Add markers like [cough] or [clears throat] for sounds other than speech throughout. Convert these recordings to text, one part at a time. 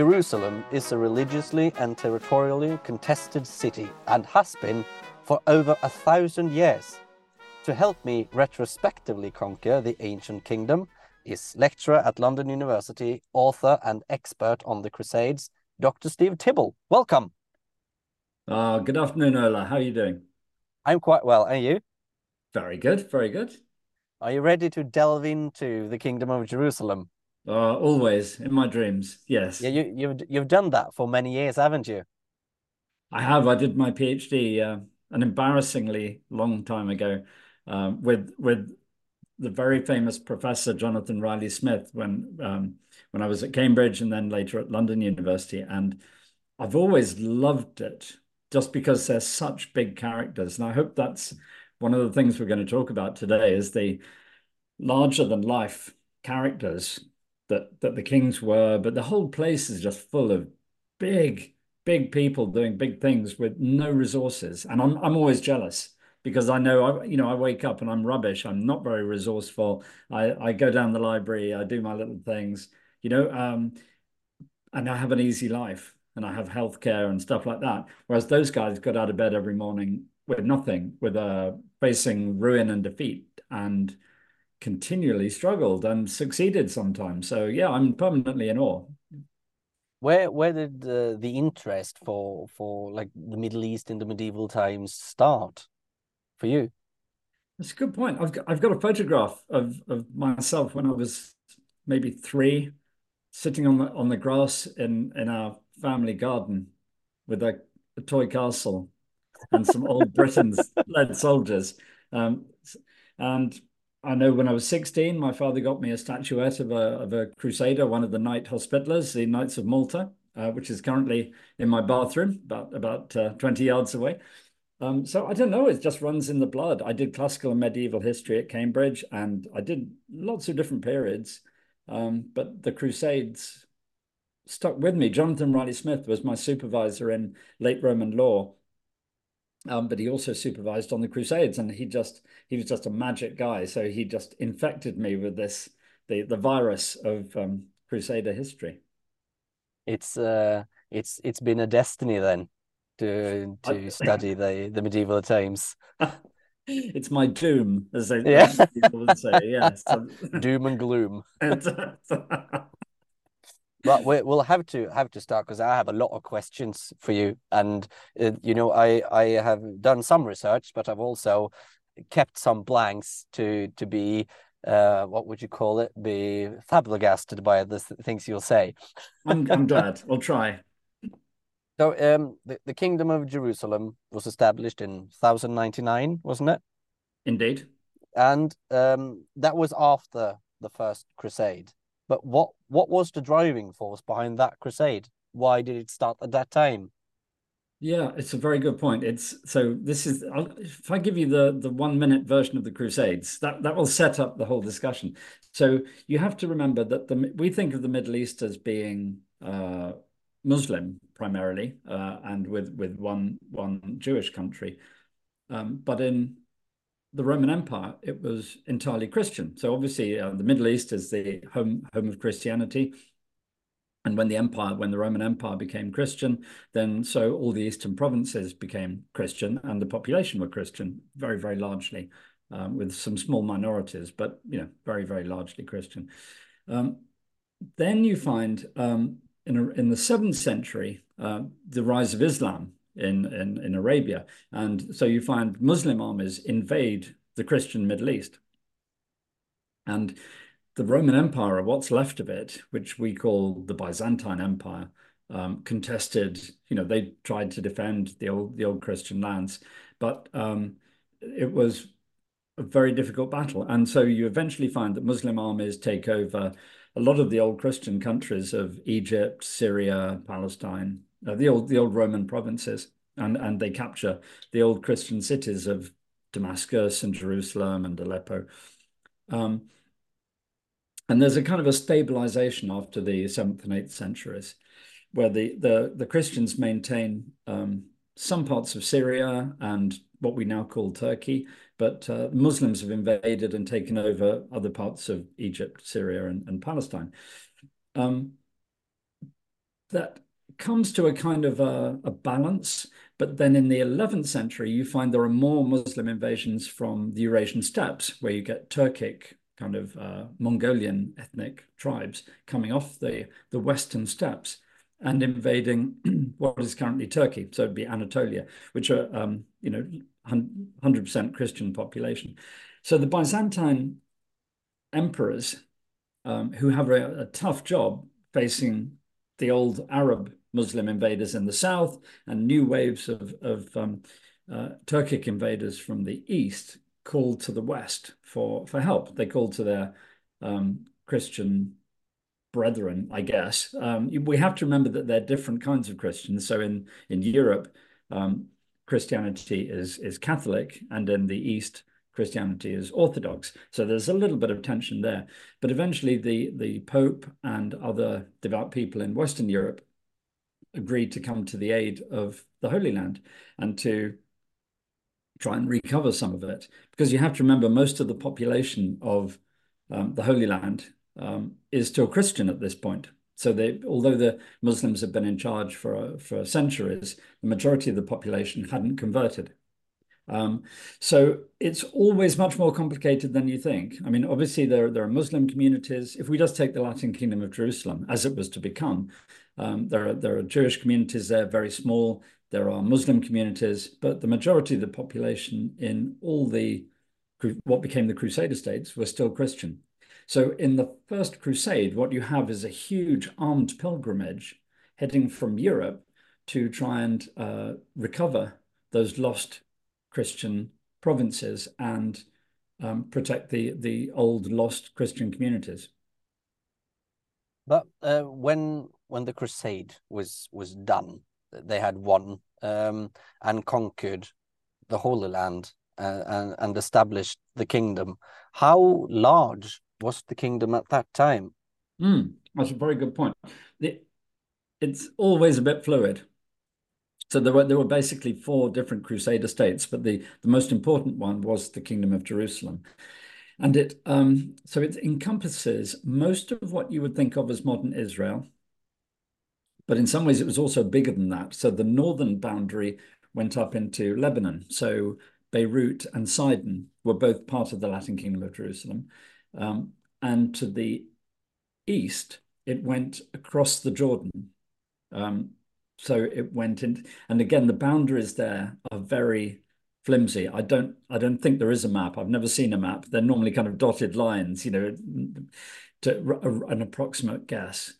Jerusalem is a religiously and territorially contested city and has been for over a thousand years. To help me retrospectively conquer the ancient kingdom is lecturer at London University, author and expert on the Crusades, Dr. Steve Tibble. Welcome. Uh, good afternoon, Ola. How are you doing? I'm quite well. Are you? Very good. Very good. Are you ready to delve into the Kingdom of Jerusalem? Uh, always in my dreams. Yes. Yeah, you, you've you've done that for many years, haven't you? I have. I did my PhD uh, an embarrassingly long time ago um, with with the very famous professor Jonathan Riley Smith when um, when I was at Cambridge and then later at London University, and I've always loved it just because they're such big characters, and I hope that's one of the things we're going to talk about today is the larger than life characters that that the kings were, but the whole place is just full of big, big people doing big things with no resources, and I'm I'm always jealous because I know I you know I wake up and I'm rubbish. I'm not very resourceful. I I go down the library, I do my little things, you know, um, and I have an easy life and I have healthcare and stuff like that. Whereas those guys got out of bed every morning with nothing, with uh, facing ruin and defeat, and continually struggled and succeeded sometimes. So yeah, I'm permanently in awe. Where where did the the interest for for like the Middle East in the medieval times start for you? That's a good point. I've got, I've got a photograph of of myself when I was maybe three, sitting on the on the grass in in our family garden with a, a toy castle and some old Britains [laughs] lead soldiers. Um, and I know when I was 16, my father got me a statuette of a, of a crusader, one of the Knight Hospitallers, the Knights of Malta, uh, which is currently in my bathroom, about, about uh, 20 yards away. Um, so I don't know, it just runs in the blood. I did classical and medieval history at Cambridge, and I did lots of different periods. Um, but the Crusades stuck with me. Jonathan Riley Smith was my supervisor in late Roman law um, but he also supervised on the Crusades, and he just he was just a magic guy. So he just infected me with this the the virus of um, Crusader history. It's uh, it's it's been a destiny then to [laughs] to study the the medieval times. [laughs] it's my doom, as they, yeah. people would say. Yes, [laughs] doom and gloom but we, will have to have to start because I have a lot of questions for you, and uh, you know I I have done some research, but I've also kept some blanks to to be uh, what would you call it? Be flabbergasted by the things you'll say. I'm I'm [laughs] glad. We'll try. So um, the, the kingdom of Jerusalem was established in 1099, wasn't it? Indeed. And um, that was after the first crusade. But what what was the driving force behind that crusade? Why did it start at that time? Yeah, it's a very good point. It's so this is if I give you the the one minute version of the Crusades, that that will set up the whole discussion. So you have to remember that the we think of the Middle East as being uh, Muslim primarily, uh, and with with one one Jewish country, um, but in the Roman Empire, it was entirely Christian. So obviously, uh, the Middle East is the home home of Christianity. And when the empire, when the Roman Empire became Christian, then so all the eastern provinces became Christian, and the population were Christian, very very largely, um, with some small minorities, but you know very very largely Christian. Um, then you find um, in a, in the seventh century uh, the rise of Islam in, in, in Arabia. And so you find Muslim armies invade the Christian Middle East. And the Roman Empire, or what's left of it, which we call the Byzantine Empire, um, contested, you know, they tried to defend the old, the old Christian lands, but um, it was a very difficult battle. And so you eventually find that Muslim armies take over a lot of the old Christian countries of Egypt, Syria, Palestine, uh, the old the old Roman provinces, and and they capture the old Christian cities of Damascus and Jerusalem and Aleppo. Um, and there's a kind of a stabilization after the seventh and eighth centuries, where the the the Christians maintain um, some parts of Syria and what we now call Turkey, but uh, Muslims have invaded and taken over other parts of Egypt, Syria, and, and Palestine. Um, that comes to a kind of a, a, balance. But then in the 11th century, you find there are more Muslim invasions from the Eurasian steppes, where you get Turkic kind of uh, Mongolian ethnic tribes coming off the, the western steppes and invading [clears throat] what is currently Turkey. So it'd be Anatolia, which are, um, you know, 100% Christian population. So the Byzantine emperors um, who have a, a, tough job facing the old Arab Muslim invaders in the south and new waves of, of um, uh, Turkic invaders from the east called to the west for, for help. They called to their um, Christian brethren, I guess. Um, we have to remember that they're different kinds of Christians. So in, in Europe, um, Christianity is, is Catholic, and in the East, Christianity is Orthodox. So there's a little bit of tension there. But eventually, the, the Pope and other devout people in Western Europe agreed to come to the aid of the Holy Land and to try and recover some of it. Because you have to remember, most of the population of um, the Holy Land um, is still Christian at this point. So they, although the Muslims have been in charge for for centuries, the majority of the population hadn't converted. Um, so it's always much more complicated than you think. I mean, obviously there there are Muslim communities. If we just take the Latin Kingdom of Jerusalem as it was to become, um, there are there are Jewish communities there, very small. There are Muslim communities, but the majority of the population in all the what became the Crusader states were still Christian. So in the First Crusade, what you have is a huge armed pilgrimage heading from Europe to try and uh, recover those lost Christian provinces and um, protect the the old lost Christian communities. But uh, when when the crusade was was done, they had won um, and conquered the Holy Land uh, and and established the kingdom. How large was the kingdom at that time? Mm, that's a very good point. It, it's always a bit fluid. So there were there were basically four different Crusader states, but the, the most important one was the Kingdom of Jerusalem. And it um, so it encompasses most of what you would think of as modern Israel. But in some ways it was also bigger than that. So the northern boundary went up into Lebanon. So Beirut and Sidon were both part of the Latin Kingdom of Jerusalem. Um, and to the east, it went across the Jordan. Um, so it went in, and again, the boundaries there are very flimsy. I don't, I don't think there is a map. I've never seen a map. They're normally kind of dotted lines, you know, to an approximate guess.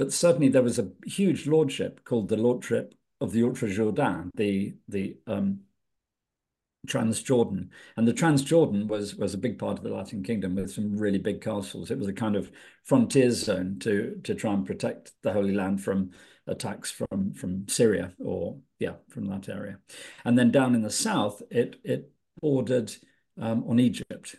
But certainly there was a huge lordship called the Lordship of the Jourdain, the the um, Transjordan, and the Transjordan was was a big part of the Latin Kingdom with some really big castles. It was a kind of frontier zone to to try and protect the Holy Land from attacks from from Syria or yeah from that area, and then down in the south it it bordered um, on Egypt,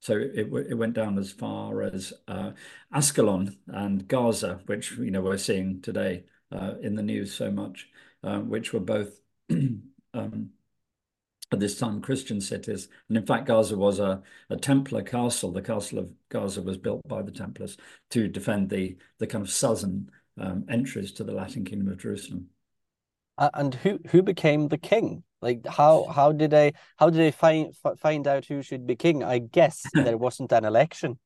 so it it went down as far as uh, Ascalon and Gaza, which you know we're seeing today uh, in the news so much, uh, which were both. [clears throat] um, at this time Christian cities. And in fact, Gaza was a, a Templar castle. The castle of Gaza was built by the Templars to defend the, the kind of southern um, entries to the Latin Kingdom of Jerusalem. Uh, and who who became the king? Like how how did they how did they find find out who should be king? I guess [laughs] there wasn't an election.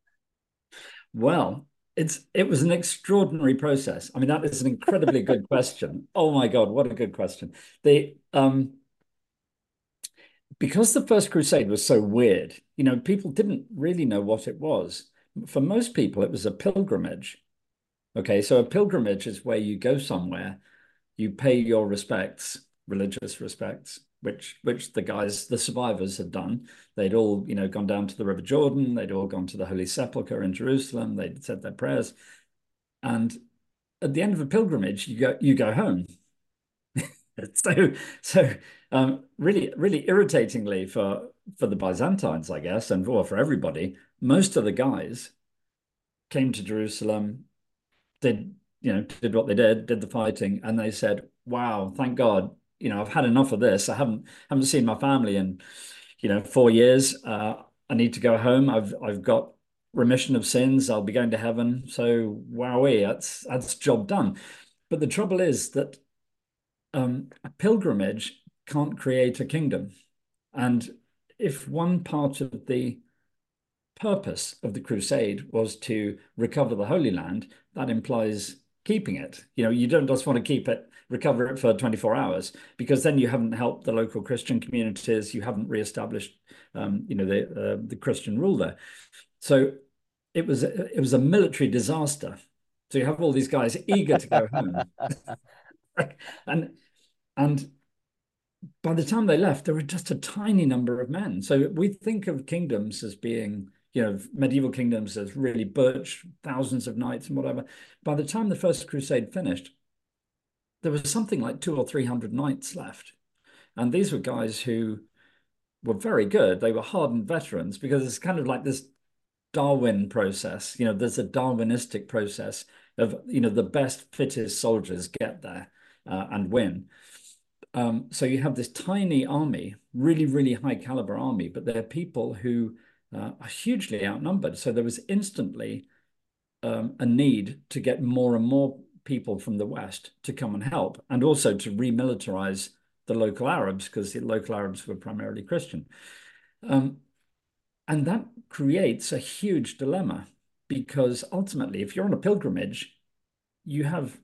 Well, it's it was an extraordinary process. I mean, that is an incredibly good [laughs] question. Oh my God, what a good question. The um because the First Crusade was so weird, you know, people didn't really know what it was. For most people, it was a pilgrimage. Okay, so a pilgrimage is where you go somewhere, you pay your respects, religious respects, which which the guys, the survivors had done. They'd all, you know, gone down to the River Jordan, they'd all gone to the Holy Sepulchre in Jerusalem, they'd said their prayers. And at the end of a pilgrimage, you go you go home. [laughs] so so um, really really irritatingly for for the Byzantines, I guess, and for for everybody, most of the guys came to Jerusalem, did you know did what they did, did the fighting, and they said, "Wow, thank God, you know I've had enough of this. I haven't haven't seen my family in you know four years. Uh, I need to go home. I've I've got remission of sins. I'll be going to heaven. So wowee, that's that's job done." But the trouble is that um, a pilgrimage can't create a kingdom. And if one part of the purpose of the crusade was to recover the Holy Land, that implies keeping it. You know, you don't just want to keep it, recover it for 24 hours, because then you haven't helped the local Christian communities, you haven't reestablished, um, you know, the uh, the Christian rule there. So it was it was a military disaster. So you have all these guys eager to go home, [laughs] and and by the time they left, there were just a tiny number of men. So we think of kingdoms as being, you know, medieval kingdoms as really butch, thousands of knights and whatever. By the time the First Crusade finished, there was something like two or three hundred knights left. And these were guys who were very good. They were hardened veterans because it's kind of like this Darwin process. You know, there's a Darwinistic process of, you know, the best, fittest soldiers get there uh, and win. Um, so you have this tiny army, really, really high caliber army, but they're people who uh, are hugely outnumbered. So there was instantly um, a need to get more and more people from the West to come and help, and also to remilitarize the local Arabs because the local Arabs were primarily Christian. Um, and that creates a huge dilemma because ultimately, if you're on a pilgrimage, you have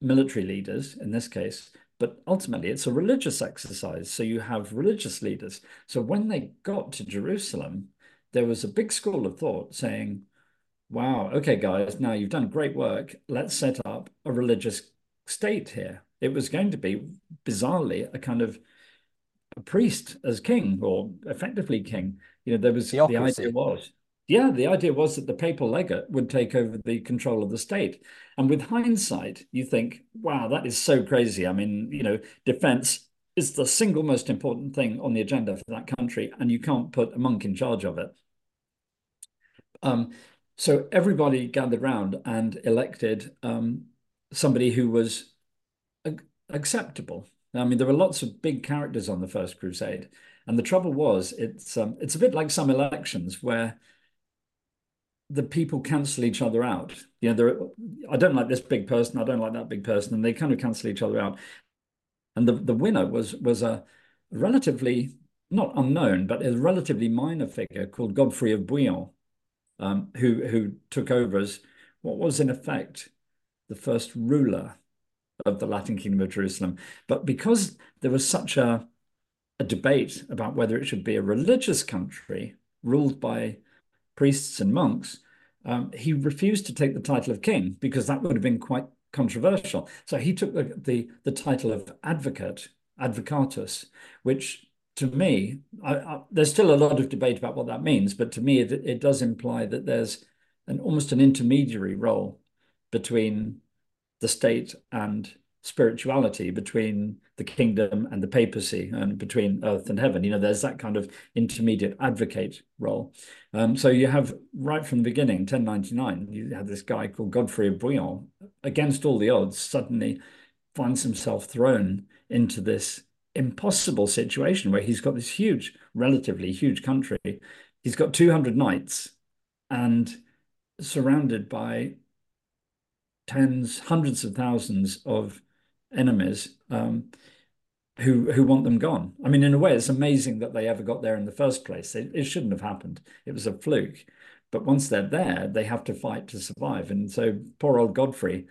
military leaders in this case, but ultimately it's a religious exercise. So you have religious leaders. So when they got to Jerusalem, there was a big school of thought saying, wow, okay, guys, now you've done great work. Let's set up a religious state here. It was going to be bizarrely a kind of a priest as king or effectively king. You know, there was Theocracy. the idea was yeah, the idea was that the papal legate would take over the control of the state. And with hindsight, you think, wow, that is so crazy. I mean, you know, defense is the single most important thing on the agenda for that country, and you can't put a monk in charge of it. Um, so everybody gathered round and elected um, somebody who was acceptable. I mean, there were lots of big characters on the First Crusade, and the trouble was, it's um, it's a bit like some elections where the people cancel each other out. You know, there. I don't like this big person. I don't like that big person, and they kind of cancel each other out. And the the winner was was a relatively not unknown, but a relatively minor figure called Godfrey of Bouillon, um, who who took over as what was in effect the first ruler of the Latin Kingdom of Jerusalem. But because there was such a a debate about whether it should be a religious country ruled by priests and monks, um, he refused to take the title of king because that would have been quite controversial. So he took the, the, the title of advocate, advocatus, which to me, I, I, there's still a lot of debate about what that means, but to me, it, it does imply that there's an almost an intermediary role between the state and spirituality between the kingdom and the papacy and between earth and heaven. You know, there's that kind of intermediate advocate role. Um, so you have right from the beginning, 1099, you have this guy called Godfrey of Bouillon, against all the odds, suddenly finds himself thrown into this impossible situation where he's got this huge, relatively huge country. He's got 200 knights and surrounded by tens, hundreds of thousands of enemies um, who who want them gone. I mean, in a way, it's amazing that they ever got there in the first place. It, it shouldn't have happened. It was a fluke. But once they're there, they have to fight to survive. And so poor old Godfrey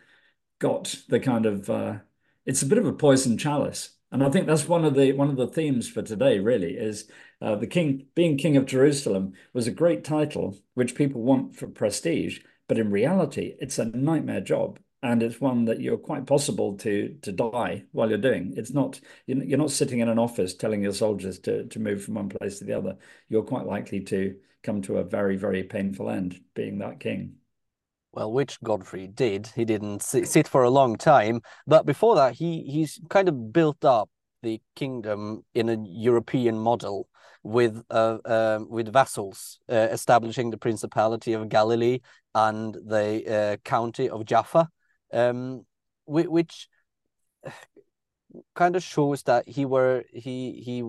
got the kind of uh, it's a bit of a poison chalice. And I think that's one of the one of the themes for today. Really, is uh, the king being king of Jerusalem was a great title which people want for prestige, but in reality, it's a nightmare job and it's one that you're quite possible to to die while you're doing. It's not you're not sitting in an office telling your soldiers to to move from one place to the other. You're quite likely to come to a very very painful end being that king. Well, which Godfrey did. He didn't sit for a long time, but before that, he he's kind of built up the kingdom in a European model with uh, um, with vassals, uh, establishing the Principality of Galilee and the uh, county of Jaffa um, which kind of shows that he were he he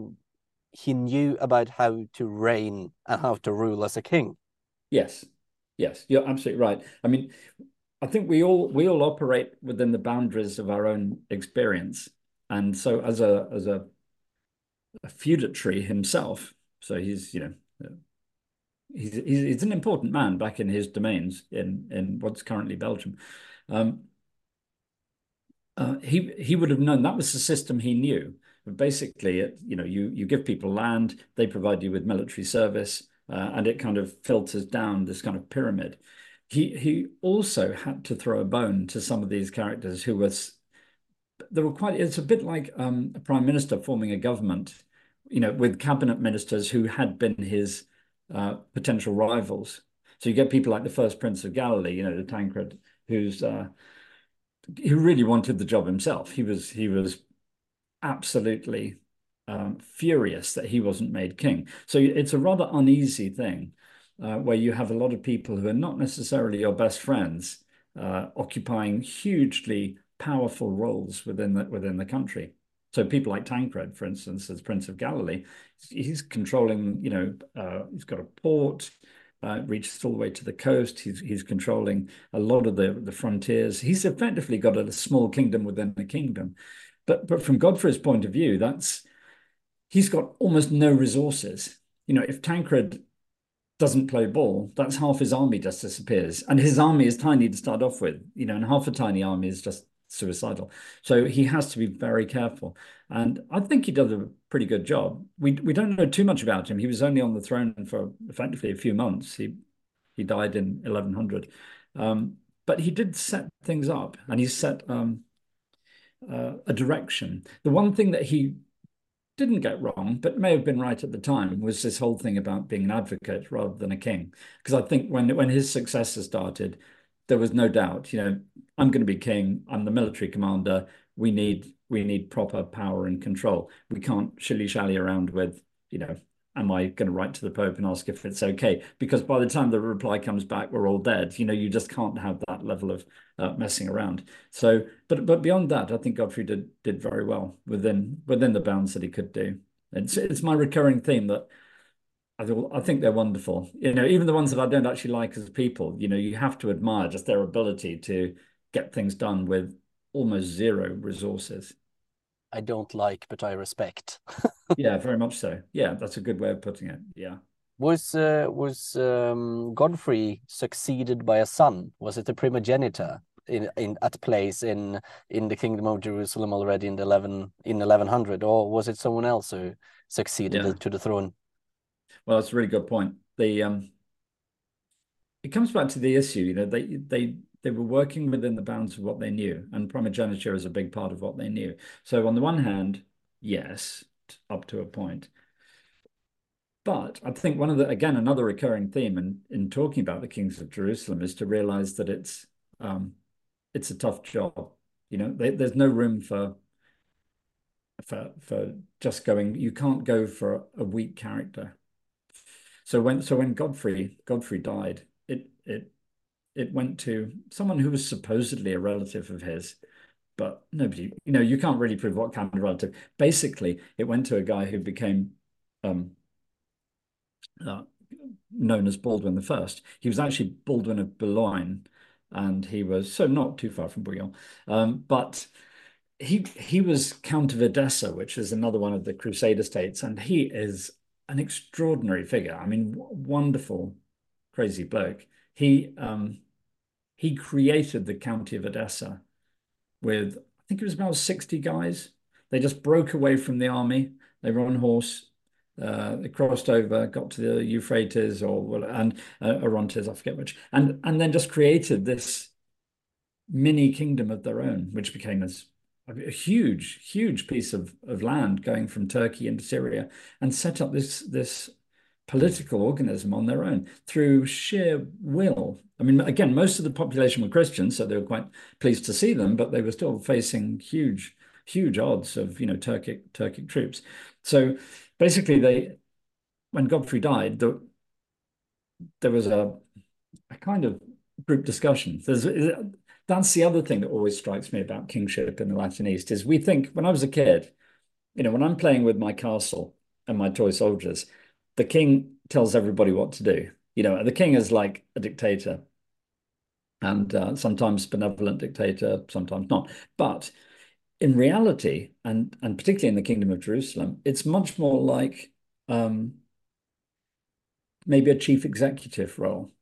he knew about how to reign and how to rule as a king. Yes, yes, you're absolutely right. I mean, I think we all we all operate within the boundaries of our own experience, and so as a as a, a feudatory himself, so he's you know he's, he's an important man back in his domains in in what's currently Belgium. Um, uh, he he would have known that was the system he knew. But basically, it, you know, you you give people land, they provide you with military service, uh, and it kind of filters down this kind of pyramid. He he also had to throw a bone to some of these characters who was they were quite. It's a bit like um, a prime minister forming a government, you know, with cabinet ministers who had been his uh, potential rivals. So you get people like the first Prince of Galilee, you know, the Tancred, who's who really wanted the job himself. He was he was absolutely um, furious that he wasn't made king. So it's a rather uneasy thing uh, where you have a lot of people who are not necessarily your best friends uh, occupying hugely powerful roles within the within the country. So people like Tancred, for instance, as Prince of Galilee, he's controlling. You know, uh, he's got a port. Uh, reaches all the way to the coast. He's he's controlling a lot of the the frontiers. He's effectively got a small kingdom within the kingdom. But but from Godfrey's point of view, that's he's got almost no resources. You know, if Tancred doesn't play ball, that's half his army just disappears. And his army is tiny to start off with, you know, and half a tiny army is just suicidal. So he has to be very careful. And I think he does a pretty good job. We we don't know too much about him. He was only on the throne for effectively a few months. He he died in 1100. Um, but he did set things up and he set um, uh, a direction. The one thing that he didn't get wrong, but may have been right at the time, was this whole thing about being an advocate rather than a king. Because I think when when his successor started, there was no doubt. You know, I'm going to be king. I'm the military commander. We need we need proper power and control. We can't shilly shally around with you know am I going to write to the Pope and ask if it's okay? Because by the time the reply comes back, we're all dead. You know, you just can't have that level of uh, messing around. So, but but beyond that, I think Godfrey did did very well within within the bounds that he could do. It's it's my recurring theme that I, I think they're wonderful. You know, even the ones that I don't actually like as people. You know, you have to admire just their ability to get things done with almost zero resources. I don't like, but I respect. [laughs] yeah, very much so. Yeah, that's a good way of putting it. Yeah. Was uh, was um, Godfrey succeeded by a son? Was it a primogenitor in, in at place in in the kingdom of Jerusalem already in the eleven in eleven hundred, or was it someone else who succeeded yeah. to the throne? Well, that's a really good point. The um, it comes back to the issue. You know, they they they were working within the bounds of what they knew, and primogeniture is a big part of what they knew. So on the one hand, yes, up to a point. But I think one of the again another recurring theme in in talking about the kings of Jerusalem is to realize that it's um, it's a tough job. You know, they, there's no room for for for just going. You can't go for a weak character. So when so when Godfrey Godfrey died, it it it went to someone who was supposedly a relative of his, but nobody, you know, you can't really prove what kind of relative. Basically, it went to a guy who became um, uh, known as Baldwin the First. He was actually Baldwin of Boulogne, and he was so not too far from Bouillon, um, but he he was Count of Edessa, which is another one of the Crusader states, and he is an extraordinary figure. I mean, wonderful, crazy bloke. He um, he created the county of Edessa with, I think it was about 60 guys. They just broke away from the army. They were on horse. Uh, they crossed over, got to the Euphrates or and uh, Orontes, I forget which, and and then just created this mini kingdom of their own, which became as a huge, huge piece of, of land going from Turkey into Syria, and set up this this political organism on their own through sheer will. I mean, again, most of the population were Christians, so they were quite pleased to see them, but they were still facing huge, huge odds of you know Turkic Turkic troops. So basically, they when Godfrey died, the, there was a, a kind of group discussion. There's that's the other thing that always strikes me about kingship in the Latin East is we think when I was a kid, you know, when I'm playing with my castle and my toy soldiers, the king tells everybody what to do. You know, the king is like a dictator. and uh, sometimes benevolent dictator, sometimes not. But in reality, and and particularly in the Kingdom of Jerusalem, it's much more like um, maybe a chief executive role.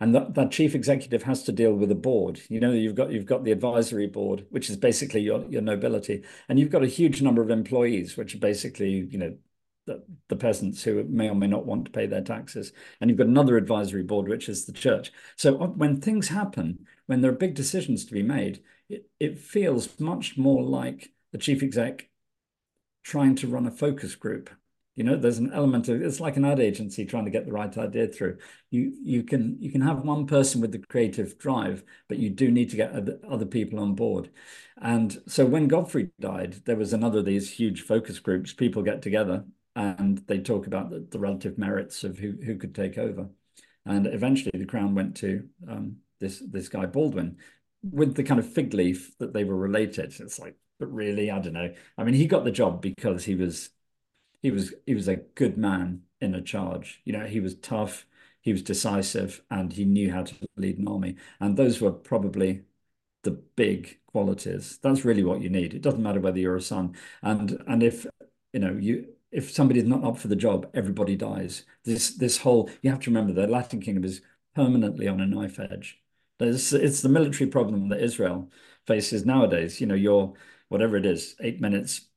And that, that chief executive has to deal with a board. You know, you've got you've got the advisory board, which is basically your, your nobility, and you've got a huge number of employees, which are basically, you know, the, the peasants who may or may not want to pay their taxes. And you've got another advisory board, which is the church. So uh, when things happen, when there are big decisions to be made, it, it feels much more like the chief exec trying to run a focus group. You know, there's an element of it's like an ad agency trying to get the right idea through. You you can you can have one person with the creative drive, but you do need to get other, people on board. And so when Godfrey died, there was another of these huge focus groups. People get together and they talk about the, the relative merits of who who could take over. And eventually, the crown went to um, this this guy Baldwin, with the kind of fig leaf that they were related. It's like, but really, I don't know. I mean, he got the job because he was he was he was a good man in a charge. You know, he was tough, he was decisive, and he knew how to lead an army. And those were probably the big qualities. That's really what you need. It doesn't matter whether you're a son. And and if you know you if somebody's not up for the job, everybody dies. This this whole you have to remember the Latin kingdom is permanently on a knife edge. There's, it's the military problem that Israel faces nowadays. You know, your whatever it is, eight minutes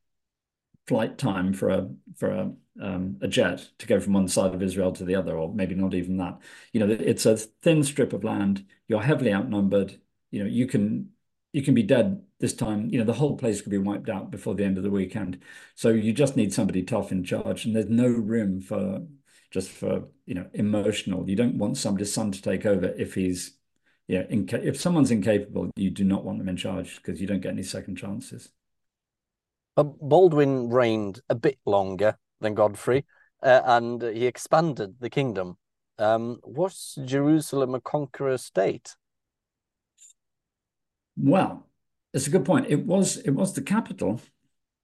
flight time for a for a um, a jet to go from one side of Israel to the other, or maybe not even that. You know, it's a thin strip of land. You're heavily outnumbered. You know, you can you can be dead this time. You know, the whole place could be wiped out before the end of the weekend. So you just need somebody tough in charge, and there's no room for just for you know emotional. You don't want somebody's son to take over if he's yeah. if someone's incapable, you do not want them in charge because you don't get any second chances. Baldwin reigned a bit longer than Godfrey, uh, and he expanded the kingdom. Um, was Jerusalem a conqueror state? Well, it's a good point. It was. It was the capital,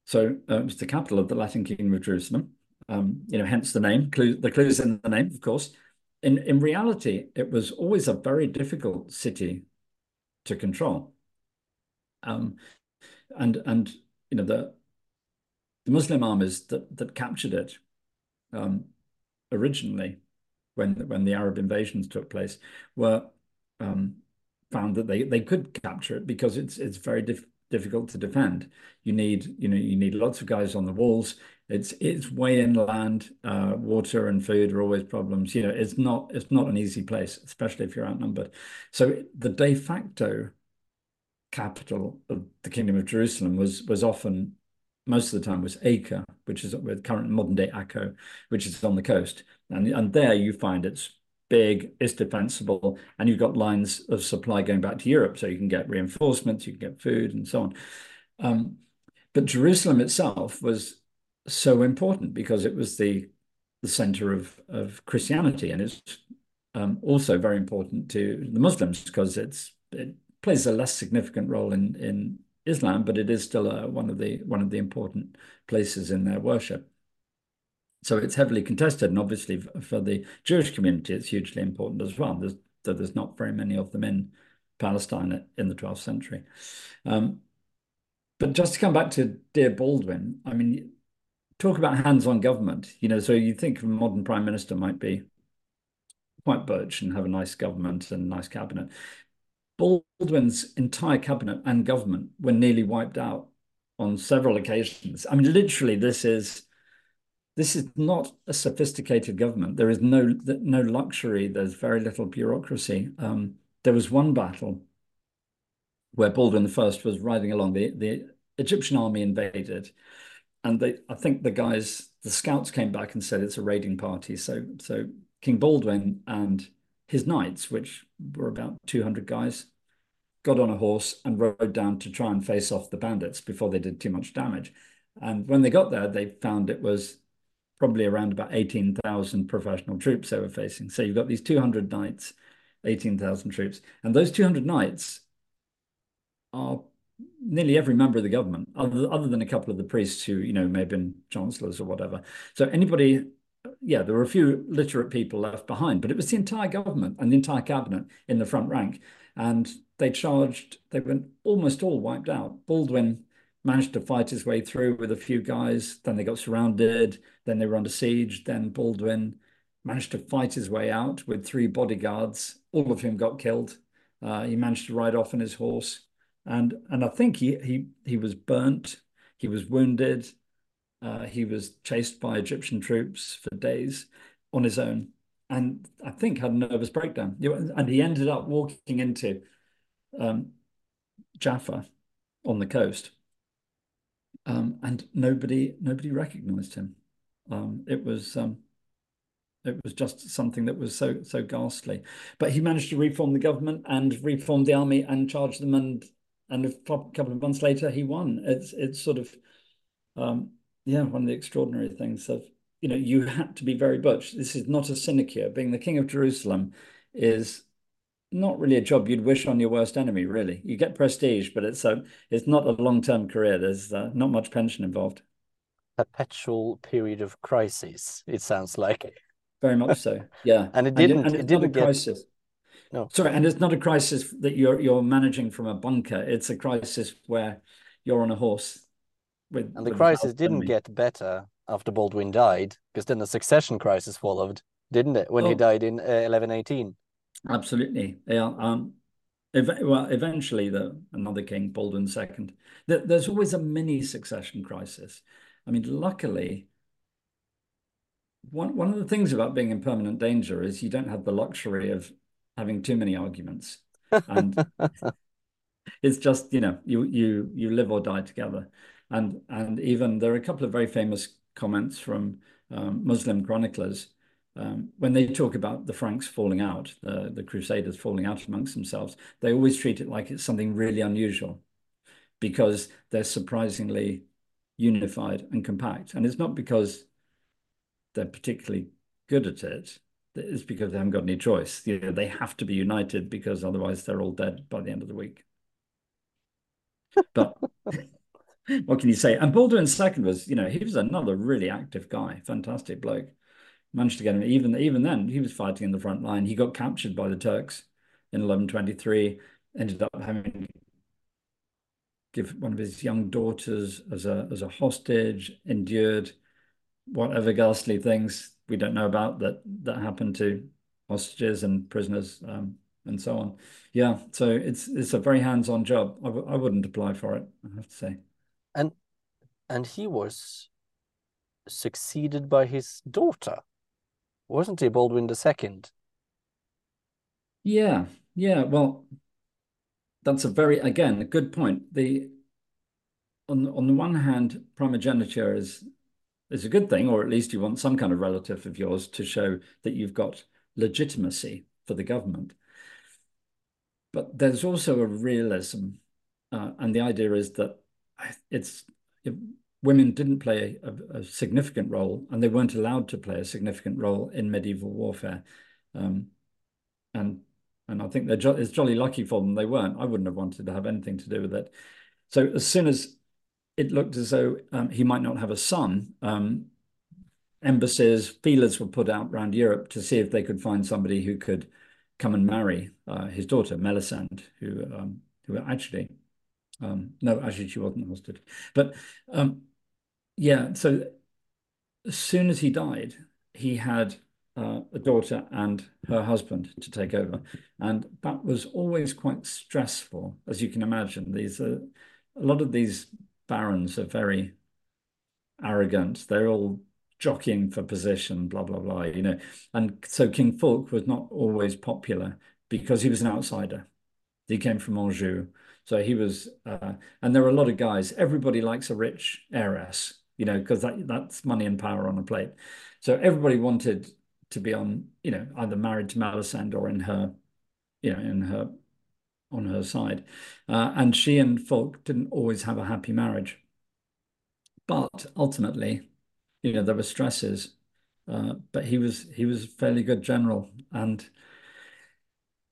so uh, it was the capital of the Latin Kingdom of Jerusalem. Um, you know, hence the name. Clue, the clues in the name, of course. In in reality, it was always a very difficult city to control. Um, and and you know the the Muslim armies that that captured it um, originally, when when the Arab invasions took place, were um, found that they they could capture it because it's it's very dif difficult to defend. You need you know you need lots of guys on the walls. It's it's way inland. Uh, water and food are always problems. You know it's not it's not an easy place, especially if you're outnumbered. So the de facto capital of the Kingdom of Jerusalem was was often most of the time was Acre, which is with current modern day Akko, which is on the coast. And, and there you find it's big, it's defensible, and you've got lines of supply going back to Europe. So you can get reinforcements, you can get food and so on. Um, but Jerusalem itself was so important because it was the, the center of, of Christianity. And it's um, also very important to the Muslims because it's, it plays a less significant role in, in Islam, but it is still a, one of the one of the important places in their worship. So it's heavily contested, and obviously for the Jewish community, it's hugely important as well. There's there's not very many of them in Palestine in the 12th century. Um, but just to come back to dear Baldwin, I mean, talk about hands-on government. You know, so you think a modern prime minister might be quite birch and have a nice government and nice cabinet. Baldwin's entire cabinet and government were nearly wiped out on several occasions. I mean, literally, this is this is not a sophisticated government. There is no no luxury. There's very little bureaucracy. Um, there was one battle where Baldwin I was riding along. The the Egyptian army invaded, and they I think the guys the scouts came back and said it's a raiding party. So so King Baldwin and his knights, which were about 200 guys, got on a horse and rode down to try and face off the bandits before they did too much damage. And when they got there, they found it was probably around about 18,000 professional troops they were facing. So you've got these 200 knights, 18,000 troops. And those 200 knights are nearly every member of the government, other, other than a couple of the priests who, you know, may have been chancellors or whatever. So anybody yeah, there were a few literate people left behind, but it was the entire government and the entire cabinet in the front rank. and they charged. They were almost all wiped out. Baldwin managed to fight his way through with a few guys. Then they got surrounded. Then they were under siege. Then Baldwin managed to fight his way out with three bodyguards. All of whom got killed. Uh, he managed to ride off on his horse, and and I think he he he was burnt. He was wounded. Uh, he was chased by Egyptian troops for days on his own, and I think had a nervous breakdown. And he ended up walking into um, Jaffa on the coast, um, and nobody nobody recognized him. Um, it was um, it was just something that was so so ghastly. But he managed to reform the government and reform the army and charge them, and and a couple of months later he won. It's it's sort of um, yeah one of the extraordinary things of you know you had to be very butch. This is not a sinecure. Being the king of Jerusalem is not really a job you'd wish on your worst enemy. Really, you get prestige, but it's a it's not a long term career. There's uh, not much pension involved. Perpetual period of crisis. It sounds like. Very much so. Yeah. [laughs] and it didn't. And, and it didn't get. Crisis. No. Sorry, and it's not a crisis that you're you're managing from a bunker. It's a crisis where you're on a horse. With, and the crisis didn't get better after Baldwin died, because then the succession crisis followed, didn't it? When oh. he died in uh, 1118. Absolutely. Yeah. Um, ev well, eventually, the another king, Baldwin II. There's always a mini succession crisis. I mean, luckily, one one of the things about being in permanent danger is you don't have the luxury of having too many arguments, and [laughs] it's just you know you you you live or die together, and and even there are a couple of very famous comments from um, Muslim chroniclers um, when they talk about the Franks falling out, the, the Crusaders falling out amongst themselves, they always treat it like it's something really unusual because they're surprisingly unified and compact. And it's not because they're particularly good at it, it's because they haven't got any choice. You know, they have to be united because otherwise they're all dead by the end of the week. But [laughs] what can you say? And Baldwin II was, you know, he was another really active guy, fantastic bloke managed to get him. Even even then, he was fighting in the front line. He got captured by the Turks in 1123. Ended up having give one of his young daughters as a as a hostage. Endured whatever ghastly things we don't know about that that happened to hostages and prisoners um, and so on. Yeah, so it's it's a very hands-on job. I w- I wouldn't apply for it. I have to say. And and he was succeeded by his daughter wasn't he Baldwin II? Yeah, yeah. Well, that's a very again a good point. The on on the one hand, primogeniture is is a good thing, or at least you want some kind of relative of yours to show that you've got legitimacy for the government. But there's also a realism, uh, and the idea is that it's women didn't play a, a, significant role and they weren't allowed to play a significant role in medieval warfare. Um, and and I think they're jo it's jolly lucky for them they weren't. I wouldn't have wanted to have anything to do with it. So as soon as it looked as though um, he might not have a son, um, embassies, feelers were put out around Europe to see if they could find somebody who could come and marry uh, his daughter, Melisande, who um, who actually um, no, actually, she wasn't hostage. But um, yeah, so as soon as he died, he had uh, a daughter and her husband to take over, and that was always quite stressful, as you can imagine. These uh, a lot of these barons are very arrogant. They're all jockeying for position, blah blah blah. You know, and so King Fulk was not always popular because he was an outsider. He came from Anjou so he was, uh, and there are a lot of guys. Everybody likes a rich heiress, you know, because that that's money and power on a plate. So everybody wanted to be on, you know, either married to Melisande or in her, you know, in her on her side. Uh, and she and Fulk didn't always have a happy marriage. But ultimately, you know, there were stresses. Uh, but he was he was a fairly good general, and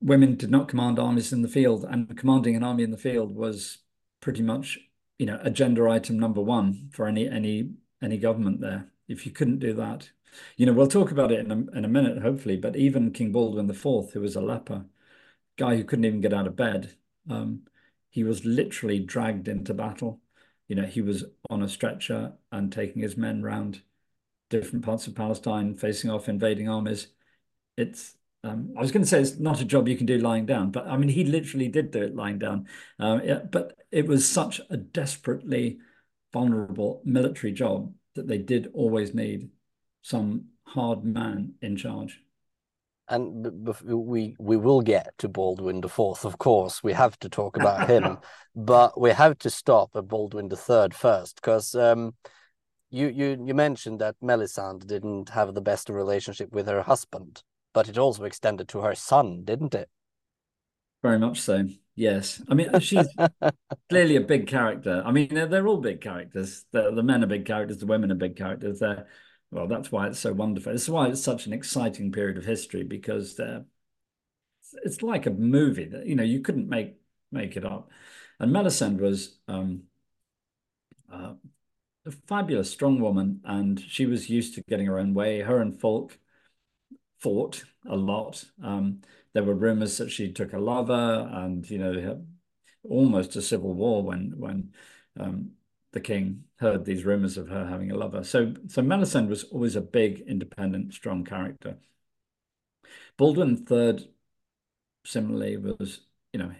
women did not command armies in the field, and commanding an army in the field was pretty much, you know, agenda item number one for any any any government there. If you couldn't do that, you know, we'll talk about it in a, in a minute, hopefully. But even King Baldwin IV, who was a leper, guy who couldn't even get out of bed. Um, he was literally dragged into battle. You know, he was on a stretcher and taking his men round different parts of Palestine, facing off invading armies. It's um, I was going to say it's not a job you can do lying down, but I mean he literally did do it lying down. Um, yeah, but it was such a desperately vulnerable military job that they did always need some hard man in charge. And we we will get to Baldwin the Fourth, of course. We have to talk about him, [laughs] but we have to stop at Baldwin the Third first, because um, you you you mentioned that Melisande didn't have the best relationship with her husband, but it also extended to her son, didn't it? Very much so. Yes, I mean she's [laughs] clearly a big character. I mean they're, they're all big characters. The, the men are big characters. The women are big characters. They're well, that's why it's so wonderful. It's why it's such an exciting period of history because it's like a movie that you know you couldn't make make it up. And Melisande was um, uh, a fabulous, strong woman, and she was used to getting her own way. Her and Fulk fought a lot. Um, there were rumors that she took a lover, and you know, almost a civil war when when um, the king heard these rumors of her having a lover. So, so Melisande was always a big, independent, strong character. Baldwin III, similarly, was you know,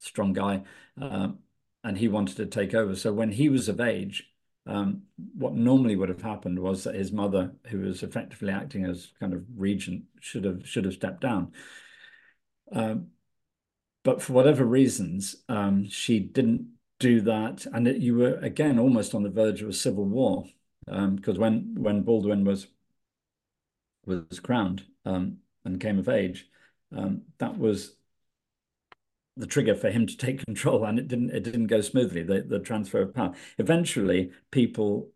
strong guy, um, and he wanted to take over. So when he was of age, um, what normally would have happened was that his mother, who was effectively acting as kind of regent, should have should have stepped down. Um, but for whatever reasons, um, she didn't do that, and it, you were again almost on the verge of a civil war because um, when when Baldwin was was crowned um, and came of age, um, that was the trigger for him to take [laughs] control, and it didn't it didn't go smoothly. The the transfer of power. Eventually, people,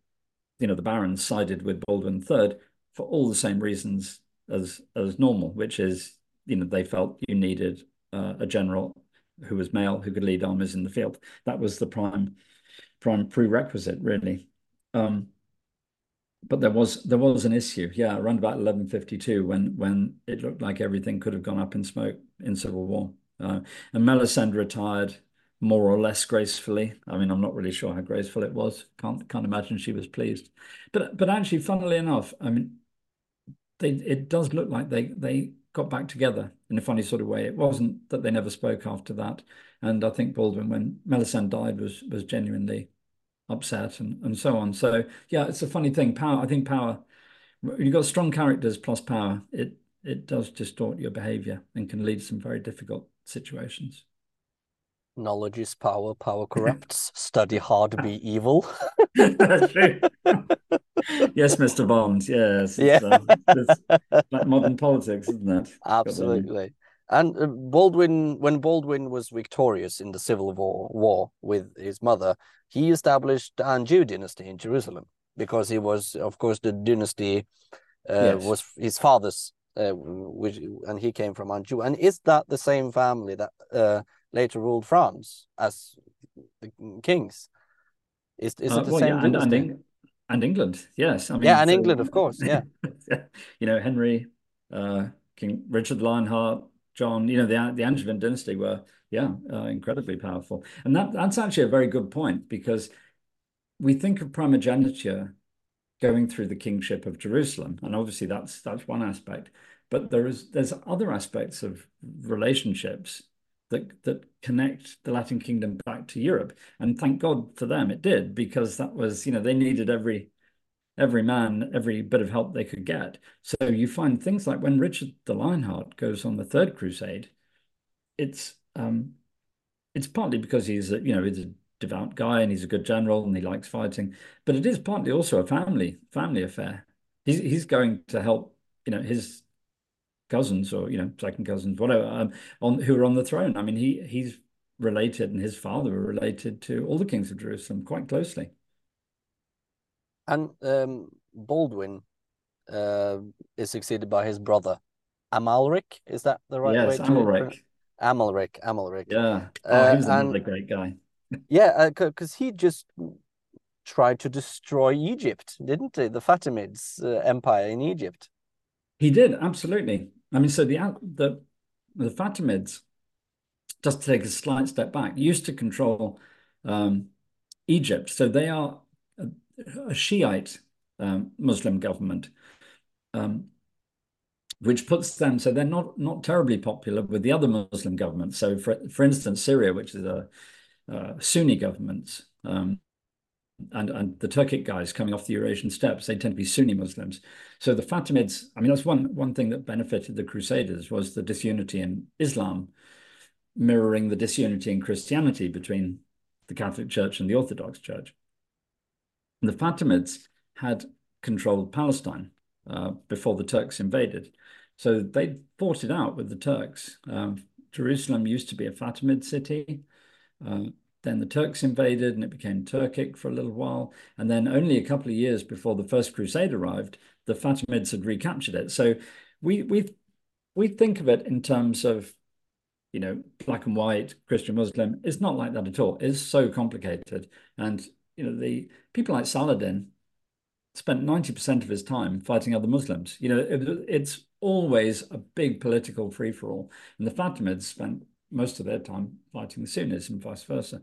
you know, the barons sided with Baldwin III for all the same reasons as as normal, which is you know they felt you needed uh, a general who was male who could lead armies in the field. That was the prime prime prerequisite, really. Um, but there was there was an issue, yeah, around about 1152 when when it looked like everything could have gone up in smoke in civil war. Uh, and Melisande retired more or less gracefully. I mean, I'm not really sure how graceful it was. Can't can't imagine she was pleased. But but actually, funnily enough, I mean, they it does look like they they got back together in a funny sort of way. It wasn't that they never spoke after that. And I think Baldwin, when Melisande died, was was genuinely upset and, and so on. So yeah, it's a funny thing. Power, I think power, you've got strong characters plus power, it it does distort your behavior and can lead to some very difficult situations. Knowledge is power, power [laughs] corrupts. Study hard, be evil. [laughs] That's true. yes, Mr. Bond. Yes. Yeah. It's, like modern politics, isn't it? Absolutely. And uh, Baldwin, when Baldwin was victorious in the civil war, war with his mother, he established the Anjou dynasty in Jerusalem because he was, of course, the dynasty uh, yes. was his father's uh, which and he came from Anjou. And is that the same family that uh, later ruled France as the kings? Is is uh, it the well, same? Yeah, and, and, and, England, yes. I mean, yeah, and so, England, of course, yeah. [laughs] you know, Henry, uh, King Richard Lionheart, John. You know, the the Angevin dynasty were yeah uh, incredibly powerful, and that that's actually a very good point because we think of primogeniture going through the kingship of Jerusalem. And obviously that's that's one aspect. But there is there's other aspects of relationships that that connect the Latin kingdom back to Europe. And thank God for them it did, because that was, you know, they needed every every man, every bit of help they could get. So you find things like when Richard the Lionheart goes on the third crusade, it's um it's partly because he's a, you know he's a devout guy and he's a good general and he likes fighting. But it is partly also a family family affair. He's he's going to help you know his cousins or you know second cousins whatever um, on who are on the throne. I mean he he's related and his father were related to all the kings of Jerusalem quite closely. And um, Baldwin uh, is succeeded by his brother Amalric. Is that the right yes, way? Yes, Amalric. Amalric. Amalric. Yeah. Oh, uh, he was another great guy [laughs] yeah, because uh, he just tried to destroy Egypt, didn't he? The Fatimids uh, empire in Egypt. He did absolutely. I mean, so the the the Fatimids just to take a slight step back, used to control um, Egypt. So they are a, a Shiite um, Muslim government, um, which puts them so they're not not terribly popular with the other Muslim governments. So, for for instance, Syria, which is a, Sunni government, um, and and the Turkic guys coming off the Eurasian steppes, they tend to be Sunni Muslims. So the Fatimids, I mean, that's one one thing that benefited the Crusaders was the disunity in Islam, mirroring the disunity in Christianity between the Catholic Church and the Orthodox Church. And the Fatimids had controlled Palestine uh, before the Turks invaded. So they fought it out with the Turks. Um, Jerusalem used to be a Fatimid city. Uh, then the Turks invaded and it became Turkic for a little while. And then only a couple of years before the First Crusade arrived, the Fatimids had recaptured it. So we we we think of it in terms of you know black and white Christian Muslim. It's not like that at all. It's so complicated. And you know the people like Saladin spent 90% of his time fighting other Muslims. You know, it, it's always a big political free for all. And the Fatimids spent most of their time fighting the Sunnis and vice versa.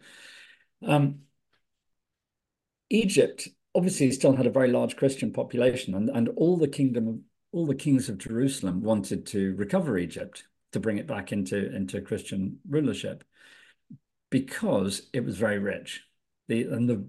Um, Egypt obviously still had a very large Christian population, and, and all the kingdom, all the kings of Jerusalem wanted to recover Egypt to bring it back into, into Christian rulership because it was very rich. The and the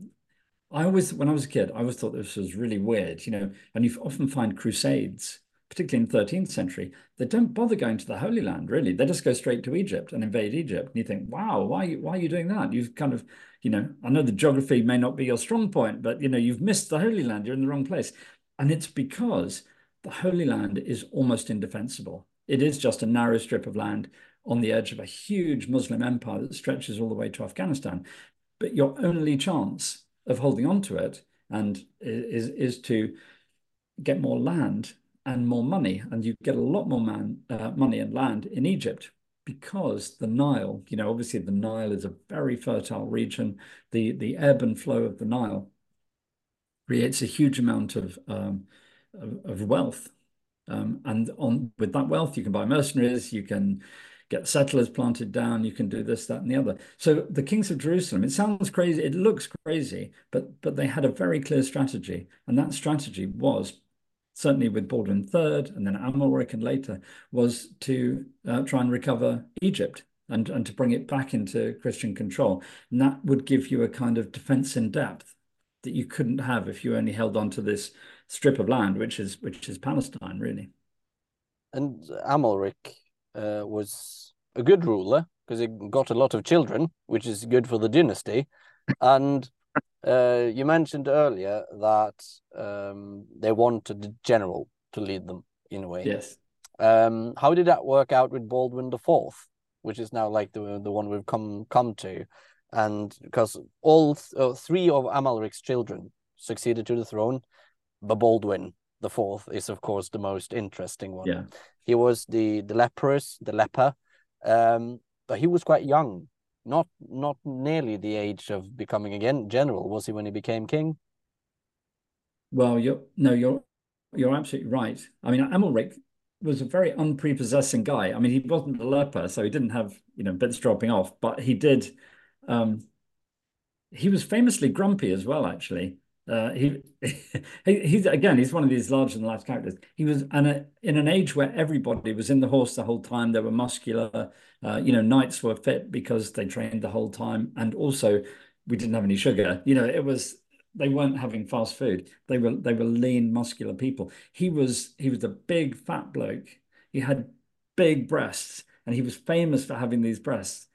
I always, when I was a kid, I always thought this was really weird, you know, and you often find crusades particularly in the 13th century, they don't bother going to the Holy Land, really. They just go straight to Egypt and invade Egypt. And you think, wow, why, why are you doing that? You've kind of, you know, I know the geography may not be your strong point, but, you know, you've missed the Holy Land. You're in the wrong place. And it's because the Holy Land is almost indefensible. It is just a narrow strip of land on the edge of a huge Muslim empire that stretches all the way to Afghanistan. But your only chance of holding on to it and is, is to get more land and more money, and you get a lot more man, uh, money and land in Egypt because the Nile, you know, obviously the Nile is a very fertile region. The the ebb and flow of the Nile creates a huge amount of um, of, of, wealth, um, and on with that wealth, you can buy mercenaries, you can get settlers planted down, you can do this, that, and the other. So the kings of Jerusalem, it sounds crazy, it looks crazy, but but they had a very clear strategy, and that strategy was certainly with Baldwin III and then Amalric and later, was to uh, try and recover Egypt and, and to bring it back into Christian control. And that would give you a kind of defense in depth that you couldn't have if you only held on to this strip of land, which is which is Palestine, really. And Amalric uh, was a good ruler because he got a lot of children, which is good for the dynasty. And uh, you mentioned earlier that um, they wanted the general to lead them in a way. Yes. Um, how did that work out with Baldwin the Fourth, which is now like the the one we've come come to, and because all th uh, three of Amalric's children succeeded to the throne, but Baldwin the Fourth is of course the most interesting one. Yeah. He was the the leprous, the leper, um, but he was quite young not not nearly the age of becoming again general was he when he became king? Well you're no you're you're absolutely right. I mean amalric was a very unprepossessing guy. I mean he wasn't a leper so he didn't have you know bits dropping off but he did um he was famously grumpy as well actually uh, he, [laughs] he he's again he's one of these larger than life characters. He was an, in an age where everybody was in the horse the whole time. They were muscular. Uh, you know, knights were fit because they trained the whole time, and also we didn't have any sugar. You know, it was they weren't having fast food. They were they were lean, muscular people. He was he was a big fat bloke. He had big breasts, and he was famous for having these breasts.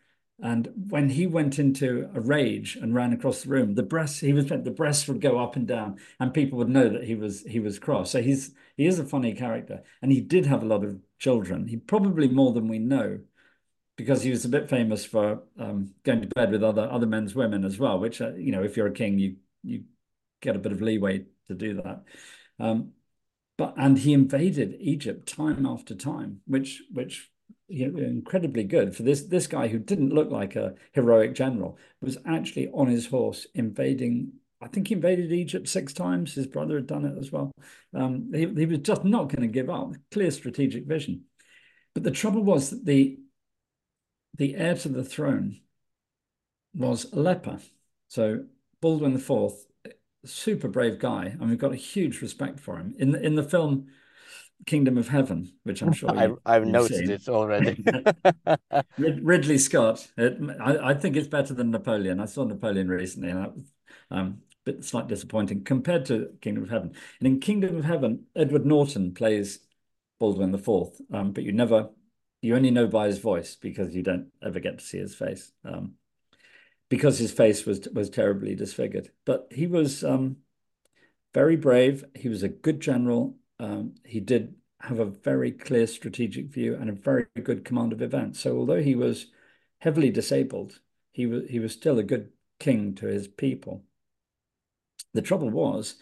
And when he went into a rage and ran across the room, the breasts he was the breasts would go up and down, and people would know that he was he was cross. So he's he is a funny character, and he did have a lot of children. He probably more than we know, because he was a bit famous for um, going to bed with other other men's women as well. Which uh, you know, if you're a king, you you get a bit of leeway to do that. Um, but and he invaded Egypt time after time, which which incredibly good for this this guy who didn't look like a heroic general was actually on his horse invading I think he invaded Egypt six times. His brother had done it as well. Um, he, he was just not going to give up. Clear strategic vision. But the trouble was that the the heir to the throne was a leper. So Baldwin IV, super brave guy, and we've got a huge respect for him. In the, in the film Kingdom of Heaven, which I'm sure you, I, have noticed seen. it already. [laughs] Ridley Scott. It, I, I, think it's better than Napoleon. I saw Napoleon recently, and that was um, a bit slightly disappointing compared to Kingdom of Heaven. And in Kingdom of Heaven, Edward Norton plays Baldwin IV, um, but you never, you only know by his voice because you don't ever get to see his face. Um, because his face was was terribly disfigured. But he was um, very brave. He was a good general. Um, he did have a very clear strategic view and a very good command of events. So although he was heavily disabled, he was he was still a good king to his people. The trouble was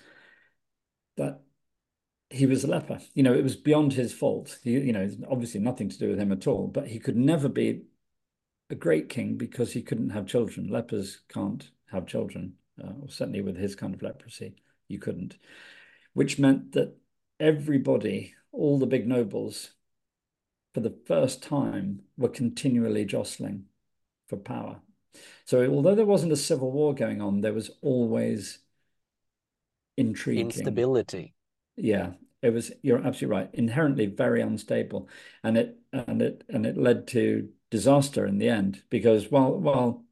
that he was a leper. You know, it was beyond his fault. He, you know, obviously nothing to do with him at all. But he could never be a great king because he couldn't have children. Lepers can't have children, uh, or certainly with his kind of leprosy, you couldn't. Which meant that everybody, all the big nobles, for the first time, were continually jostling for power. So although there wasn't a civil war going on, there was always intrigue, instability. Yeah, it was. You're absolutely right. Inherently very unstable, and it and it and it led to disaster in the end because while while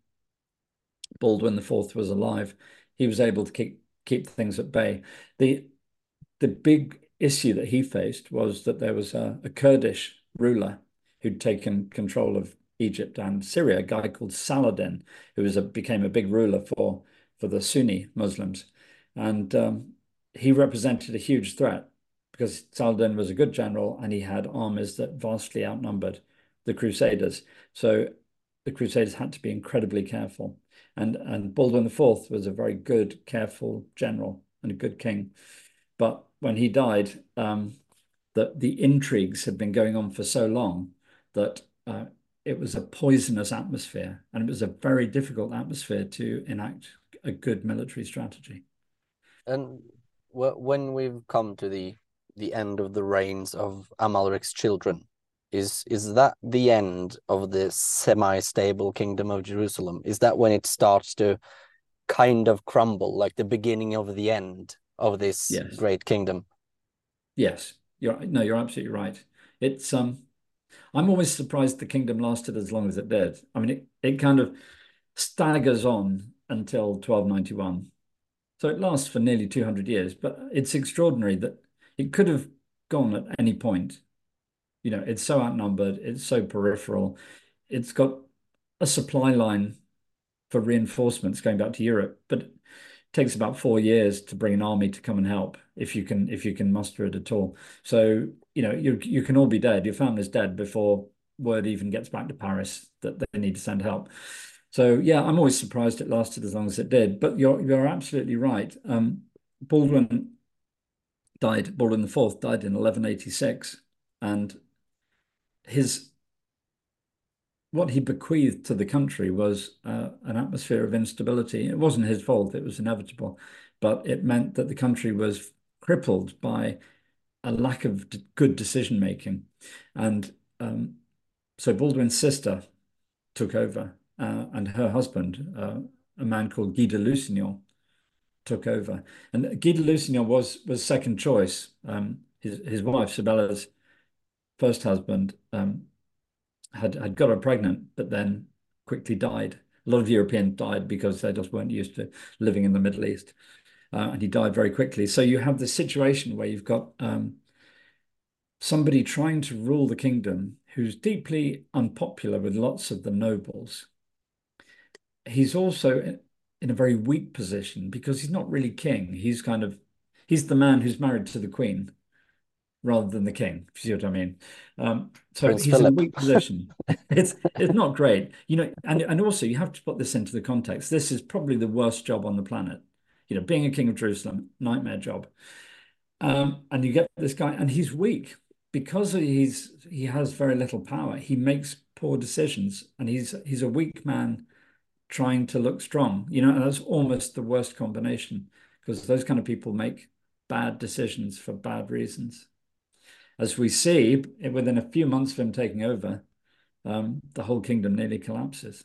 Baldwin IV was alive, he was able to keep keep things at bay. The the big issue that he faced was that there was a, a Kurdish ruler who'd taken control of Egypt and Syria, a guy called Saladin, who was a, became a big ruler for for the Sunni Muslims, and um, he represented a huge threat because Saladin was a good general and he had armies that vastly outnumbered the Crusaders. So the Crusaders had to be incredibly careful. And, and Baldwin IV was a very good, careful general and a good king. But when he died, um, the, the intrigues had been going on for so long that uh, it was a poisonous atmosphere. And it was a very difficult atmosphere to enact a good military strategy. And when we've come to the the end of the reigns of Amalric's children, is is that the end of the semi-stable kingdom of Jerusalem? Is that when it starts to kind of crumble, like the beginning of the end of this yes. great kingdom? Yes, you're no, you're absolutely right. It's um, I'm always surprised the kingdom lasted as long as it did. I mean, it it kind of staggers on until 1291, so it lasts for nearly 200 years. But it's extraordinary that it could have gone at any point you know, it's so outnumbered, it's so peripheral. It's got a supply line for reinforcements going back to Europe, but takes about four years to bring an army to come and help if you can if you can muster it at all. So you know you you can all be dead. Your family's dead before word even gets back to Paris that they need to send help. So yeah, I'm always surprised it lasted as long as it did. But you're you're absolutely right. Um, Baldwin died. Baldwin the Fourth died in 1186, and his what he bequeathed to the country was uh, an atmosphere of instability. It wasn't his fault; it was inevitable, but it meant that the country was crippled by a lack of good decision making, and um, so Baldwin's sister took over, uh, and her husband, uh, a man called Guy de Lusignan, took over. And Guy de Lusignan was was second choice. Um, his his wife Sibylla's first husband um, had had got her pregnant, but then quickly died. A lot of Europeans died because they just weren't used to living in the Middle East, uh, and he died very quickly. So you have this situation where you've got um, somebody trying to rule the kingdom who's deeply unpopular with lots of the nobles. He's also in a very weak position because he's not really king. He's kind of he's the man who's married to the queen rather than the king. If you see what I mean. Um, so Prince he's Philip. in a weak position. [laughs] it's it's not great, you know. And and also you have to put this into the context. This is probably the worst job on the planet. You know, being a king of Jerusalem, nightmare job. Um, and you get this guy, and he's weak because he's he has very little power. He makes poor decisions, and he's he's a weak man trying to look strong. You know, and that's almost the worst combination because those kind of people make bad decisions for bad reasons as we see within a few months of him taking over, um, the whole kingdom nearly collapses.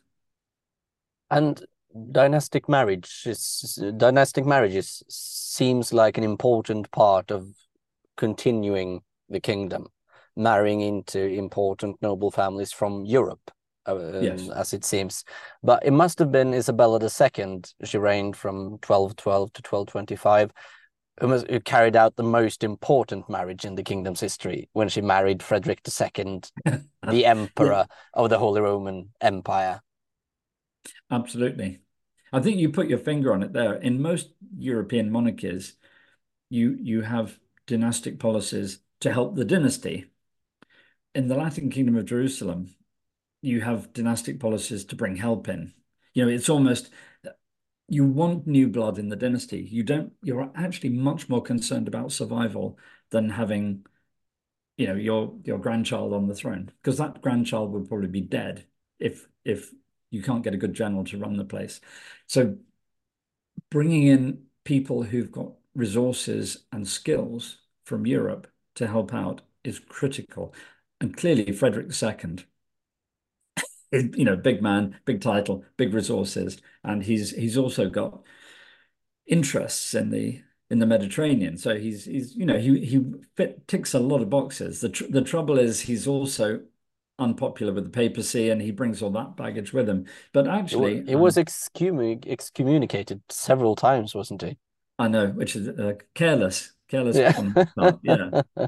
And dynastic marriage is dynastic marriages seems like an important part of continuing the kingdom, marrying into important noble families from Europe. Uh, yes. as it seems. But it must have been Isabella II. She reigned from 1212 to 1225, who, carried out the most important marriage in the kingdom's history when she married Frederick II, [laughs] the emperor of the Holy Roman Empire. Absolutely. I think you put your finger on it there. In most European monarchies, you you have dynastic policies to help the dynasty. In the Latin Kingdom of Jerusalem, you have dynastic policies to bring help in. You know, it's almost you want new blood in the dynasty. You don't. You're actually much more concerned about survival than having, you know, your your grandchild on the throne because that grandchild would probably be dead if if you can't get a good general to run the place. So bringing in people who've got resources and skills from Europe to help out is critical. And clearly, Frederick II you know, big man, big title, big resources, and he's he's also got interests in the in the Mediterranean. So he's he's you know he he fit, ticks a lot of boxes. The tr the trouble is he's also unpopular with the papacy and he brings all that baggage with him. But actually, it, was um, excommunicated several times, wasn't he? I know, which is uh, careless, careless. Yeah. yeah, [laughs]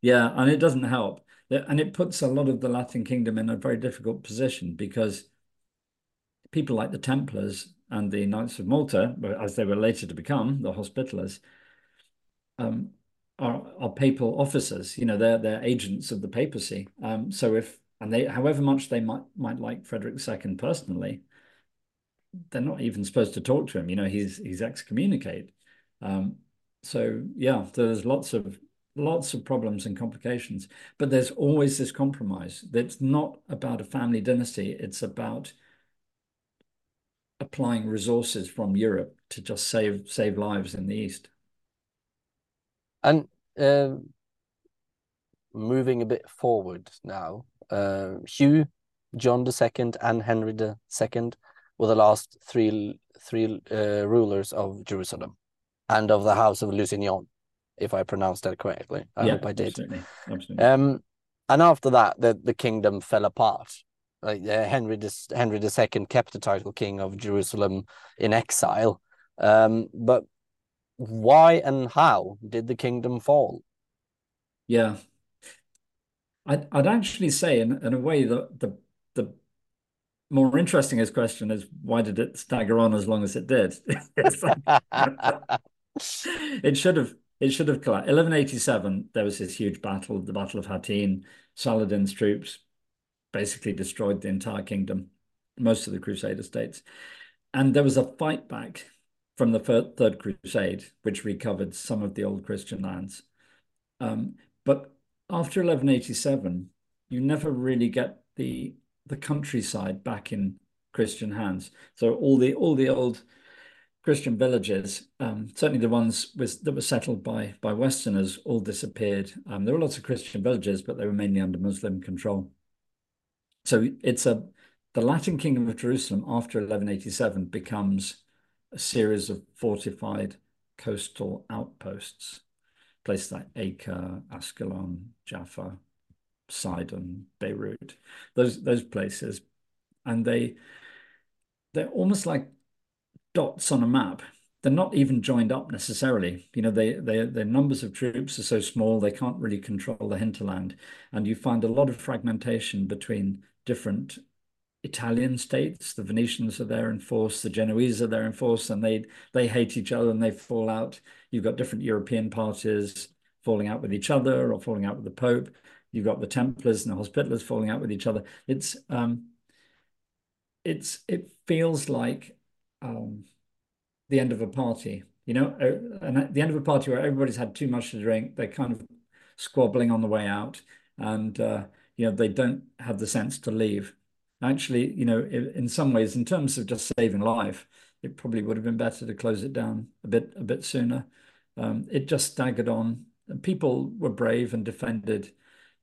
yeah, and it doesn't help. And it puts a lot of the Latin kingdom in a very difficult position because people like the Templars and the Knights of Malta, as they were later to become the Hospitallers, um, are, are papal officers. You know, they're they're agents of the papacy. Um, so if and they, however much they might might like Frederick II personally, they're not even supposed to talk to him. You know, he's he's excommunicate. Um, so yeah, there's lots of lots of problems and complications, but there's always this compromise. That's not about a family dynasty. It's about applying resources from Europe to just save save lives in the East. And uh, moving a bit forward now, uh, Hugh, John II, and Henry II were the last three three uh, rulers of Jerusalem and of the house of Lusignan, if I pronounced that correctly. I yeah, hope I did. Absolutely. absolutely. Um, and after that, the, the kingdom fell apart. Like uh, Henry Henry II kept the title king of Jerusalem in exile. Um, but why and how did the kingdom fall? Yeah, I'd, I'd actually say, in, in a way, that the the more interesting his question is why did it stagger on as long as it did? [laughs] [laughs] it should have it should have collapsed. 1187, there was this huge battle, the Battle of Hattin. Saladin's troops basically destroyed the entire kingdom, most of the Crusader states. And there was a fight back from the Third Crusade, which recovered some of the old Christian lands. Um, but after 1187, you never really get the the countryside back in Christian hands. So all the all the old Christian villages, um, certainly the ones that were settled by by Westerners, all disappeared. Um, there were lots of Christian villages, but they were mainly under Muslim control. So it's a the Latin Kingdom of Jerusalem after 1187 becomes a series of fortified coastal outposts places like Acre, Ascalon, Jaffa, Sidon, Beirut, those those places, and they they're almost like dots on a map. They're not even joined up necessarily. You know, they they their numbers of troops are so small they can't really control the hinterland, and you find a lot of fragmentation between different Italian states. The Venetians are there in force, the Genoese are there in force, and they they hate each other and they fall out. You've got different European parties falling out with each other or falling out with the Pope. You've got the Templars and the Hospitallers falling out with each other. It's um, it's it feels like um, the end of a party, you know, uh, and at the end of a party where everybody's had too much to drink, they're kind of squabbling on the way out, and uh, you know they don't have the sense to leave actually, you know, in some ways, in terms of just saving life, it probably would have been better to close it down a bit a bit sooner. Um, it just staggered on. People were brave and defended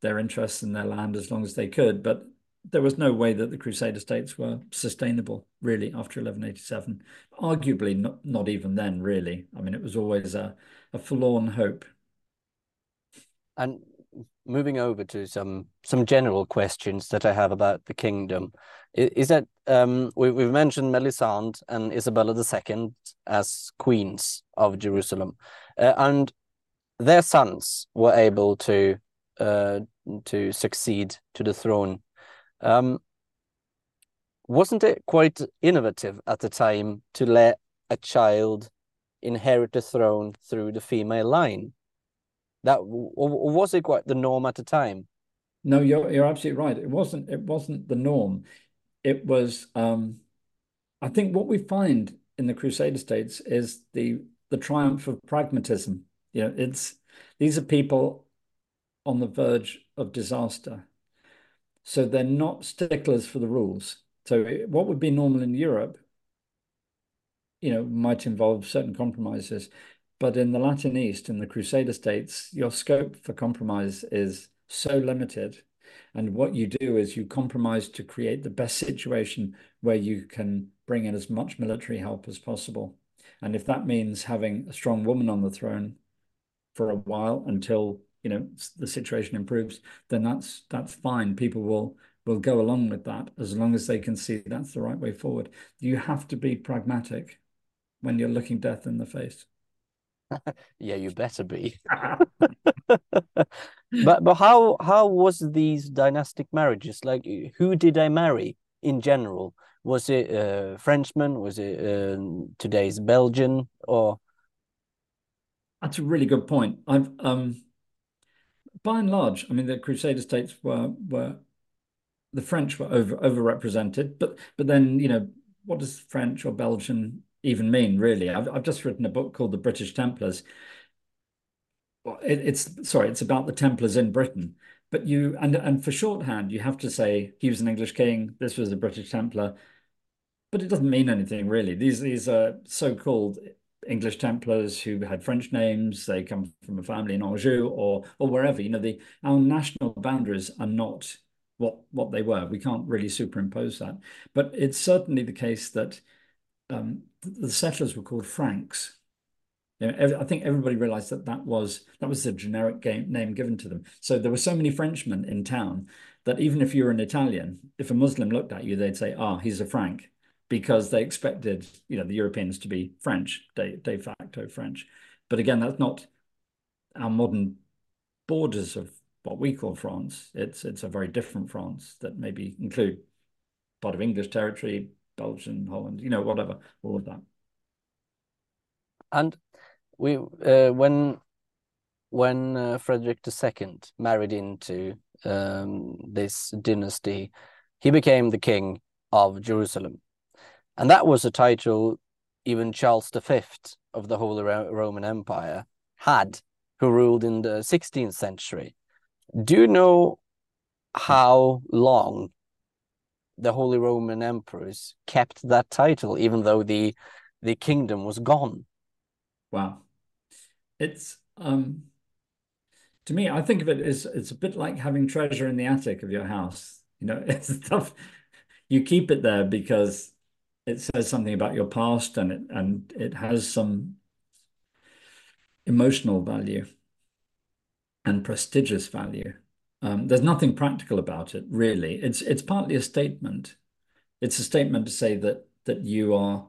their interests in their land as long as they could, but there was no way that the Crusader states were sustainable, really, after 1187. Arguably, not, not even then, really. I mean, it was always a, a forlorn hope. And moving over to some some general questions that I have about the kingdom, is, is that um, we, we've mentioned Melisande and Isabella II as queens of Jerusalem, uh, and their sons were able to uh, to succeed to the throne wasn't it quite innovative at the time to let a child inherit the throne through the female line? That or was it quite the norm at the time? No, you're you're absolutely right. It wasn't it wasn't the norm. It was um, I think what we find in the Crusader states is the the triumph of pragmatism. You know, it's these are people on the verge of disaster. So they're not sticklers for the rules. So what would be normal in Europe, you know, might involve certain compromises. But in the Latin East, in the Crusader states, your scope for compromise is so limited. And what you do is you compromise to create the best situation where you can bring in as much military help as possible. And if that means having a strong woman on the throne for a while until you know the situation improves, then that's that's fine. People will will go along with that as long as they can see that's the right way forward. You have to be pragmatic when you're looking death in the face. [laughs] yeah, you better be. [laughs] [laughs] but but how how was these dynastic marriages? Like, who did I marry in general? Was it a Frenchman? Was it uh, today's Belgian? Or that's a really good point. I've um by and large, I mean, the Crusader states were were the French were over overrepresented, but but then you know what does French or Belgian even mean really? I've I've just written a book called The British Templars. Well, it, it's sorry, it's about the Templars in Britain. But you and and for shorthand, you have to say he was an English king. This was a British Templar, but it doesn't mean anything really. These these are so-called English Templars who had French names. They come from a family in Anjou or or wherever. You know, the our national boundaries are not what what they were. We can't really superimpose that. But it's certainly the case that um, the settlers were called Franks. You know, I think everybody realized that that was that was the generic game, name given to them. So there were so many Frenchmen in town that even if you were an Italian, if a Muslim looked at you, they'd say, "Ah, he's a Frank." Because they expected, you know, the Europeans to be French, de, de facto French. But again, that's not our modern borders of what we call France. It's it's a very different France that maybe include part of English territory, Belgium, Holland, you know, whatever, all of that. And we uh, when when uh, Frederick II married into um, this dynasty, he became the king of Jerusalem. And that was a title even Charles V of the Holy Roman Empire had, who ruled in the 16th century. Do you know how long the Holy Roman emperors kept that title, even though the the kingdom was gone? Wow, it's um, to me, I think of it as it's a bit like having treasure in the attic of your house. You know, [laughs] it's tough. You keep it there because it says something about your past and it and it has some emotional value and prestigious value. Um, there's nothing practical about it, really. It's it's partly a statement. It's a statement to say that that you are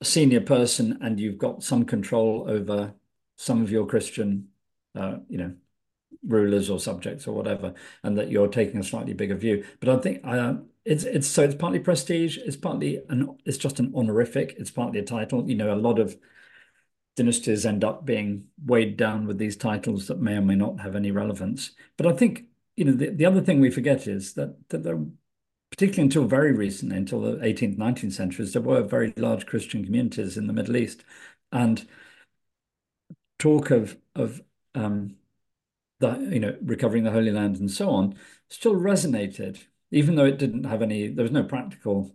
a senior person and you've got some control over some of your Christian, uh, you know, rulers or subjects or whatever, and that you're taking a slightly bigger view. But I think uh, it's it's so it's partly prestige. It's partly an it's just an honorific. It's partly a title. You know, a lot of dynasties end up being weighed down with these titles that may or may not have any relevance. But I think you know the, the other thing we forget is that that there, particularly until very recently, until the 18th, 19th centuries, there were very large Christian communities in the Middle East, and talk of of um, the you know recovering the Holy Land and so on still resonated even though it didn't have any, there was no practical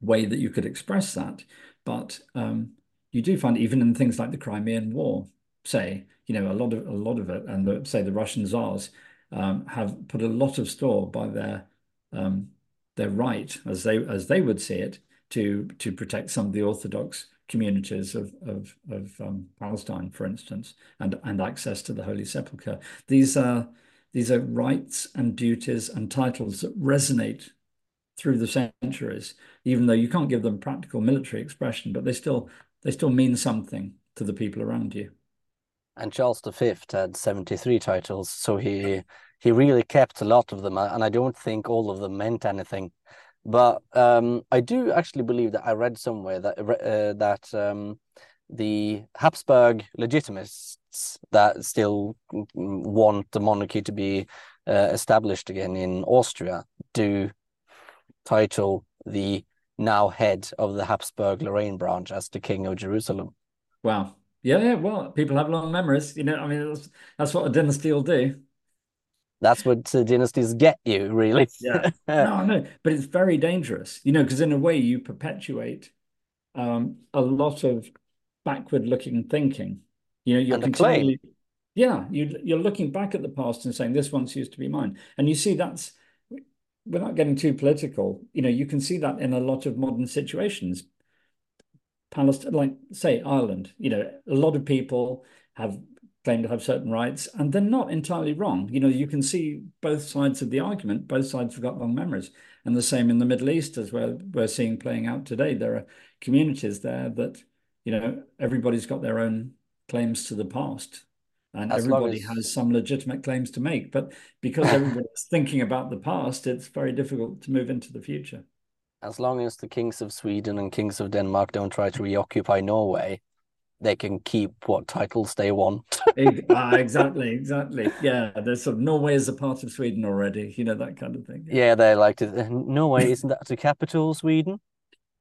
way that you could express that. But um, you do find even in things like the Crimean War, say, you know, a lot of a lot of it, and the, say the Russian czars um, have put a lot of store by their um, their right, as they as they would see it, to to protect some of the Orthodox communities of of, of um, Palestine, for instance, and and access to the Holy Sepulchre. These are these are rights and duties and titles that resonate through the centuries, even though you can't give them practical military expression, but they still they still mean something to the people around you. And Charles V had 73 titles, so he he really kept a lot of them, and I don't think all of them meant anything. But um, I do actually believe that I read somewhere that uh, that um, the Habsburg legitimists that still want the monarchy to be uh, established again in Austria do title the now head of the Habsburg Lorraine branch as the King of Jerusalem. Wow. Yeah, yeah. Well, people have long memories. You know, I mean, that's, that's what a dynasty will do. That's what uh, dynasties get you, really. yeah. [laughs] No, no, but it's very dangerous. You know, because in a way you perpetuate um, a lot of backward-looking thinking. You know, you're continually, yeah, you you're looking back at the past and saying this once used to be mine, and you see that's without getting too political. You know, you can see that in a lot of modern situations. Palestine, like say Ireland, you know, a lot of people have claimed to have certain rights, and they're not entirely wrong. You know, you can see both sides of the argument. Both sides have got long memories, and the same in the Middle East as well. We're seeing playing out today. There are communities there that you know everybody's got their own claims to the past, and as everybody as... has some legitimate claims to make. But because [laughs] everybody's thinking about the past, it's very difficult to move into the future as long as the kings of Sweden and kings of Denmark don't try to reoccupy Norway, they can keep what titles they want. [laughs] ah, exactly, exactly. Yeah, there's sort of Norway is a part of Sweden already, you know, that kind of thing. Yeah, they like to. Norway isn't that the capital, Sweden?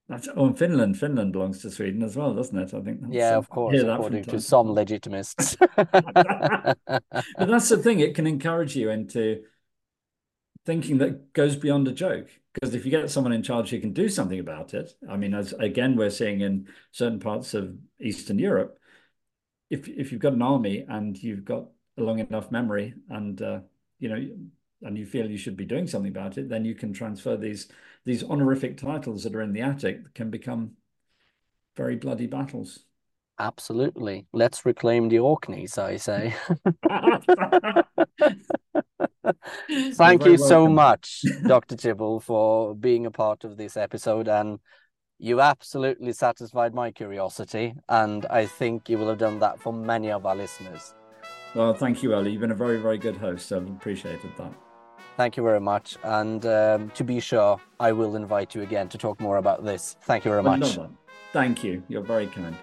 That's oh, and Finland. Finland belongs to Sweden as well, doesn't it? I think. yeah, of course, according to some legitimists. [laughs] [laughs] but that's the thing; it can encourage you into thinking that goes beyond a joke. Because if you get someone in charge who can do something about it, I mean, as again we're seeing in certain parts of Eastern Europe, if if you've got an army and you've got a long enough memory and uh, you know and you feel you should be doing something about it, then you can transfer these these honorific titles that are in the attic can become very bloody battles. Absolutely. Let's reclaim the Orkneys, I say. [laughs] [laughs] Thank you so much, [laughs] Dr. Tibble, for being a part of this episode. And you absolutely satisfied my curiosity. And I think you will have done that for many of our listeners. Well, thank you, Ellie. You've been a very, very good host. I've appreciated that. Thank you very much. And um, to be sure, I will invite you again to talk more about this. Thank you very much. Thank you. You're very kind.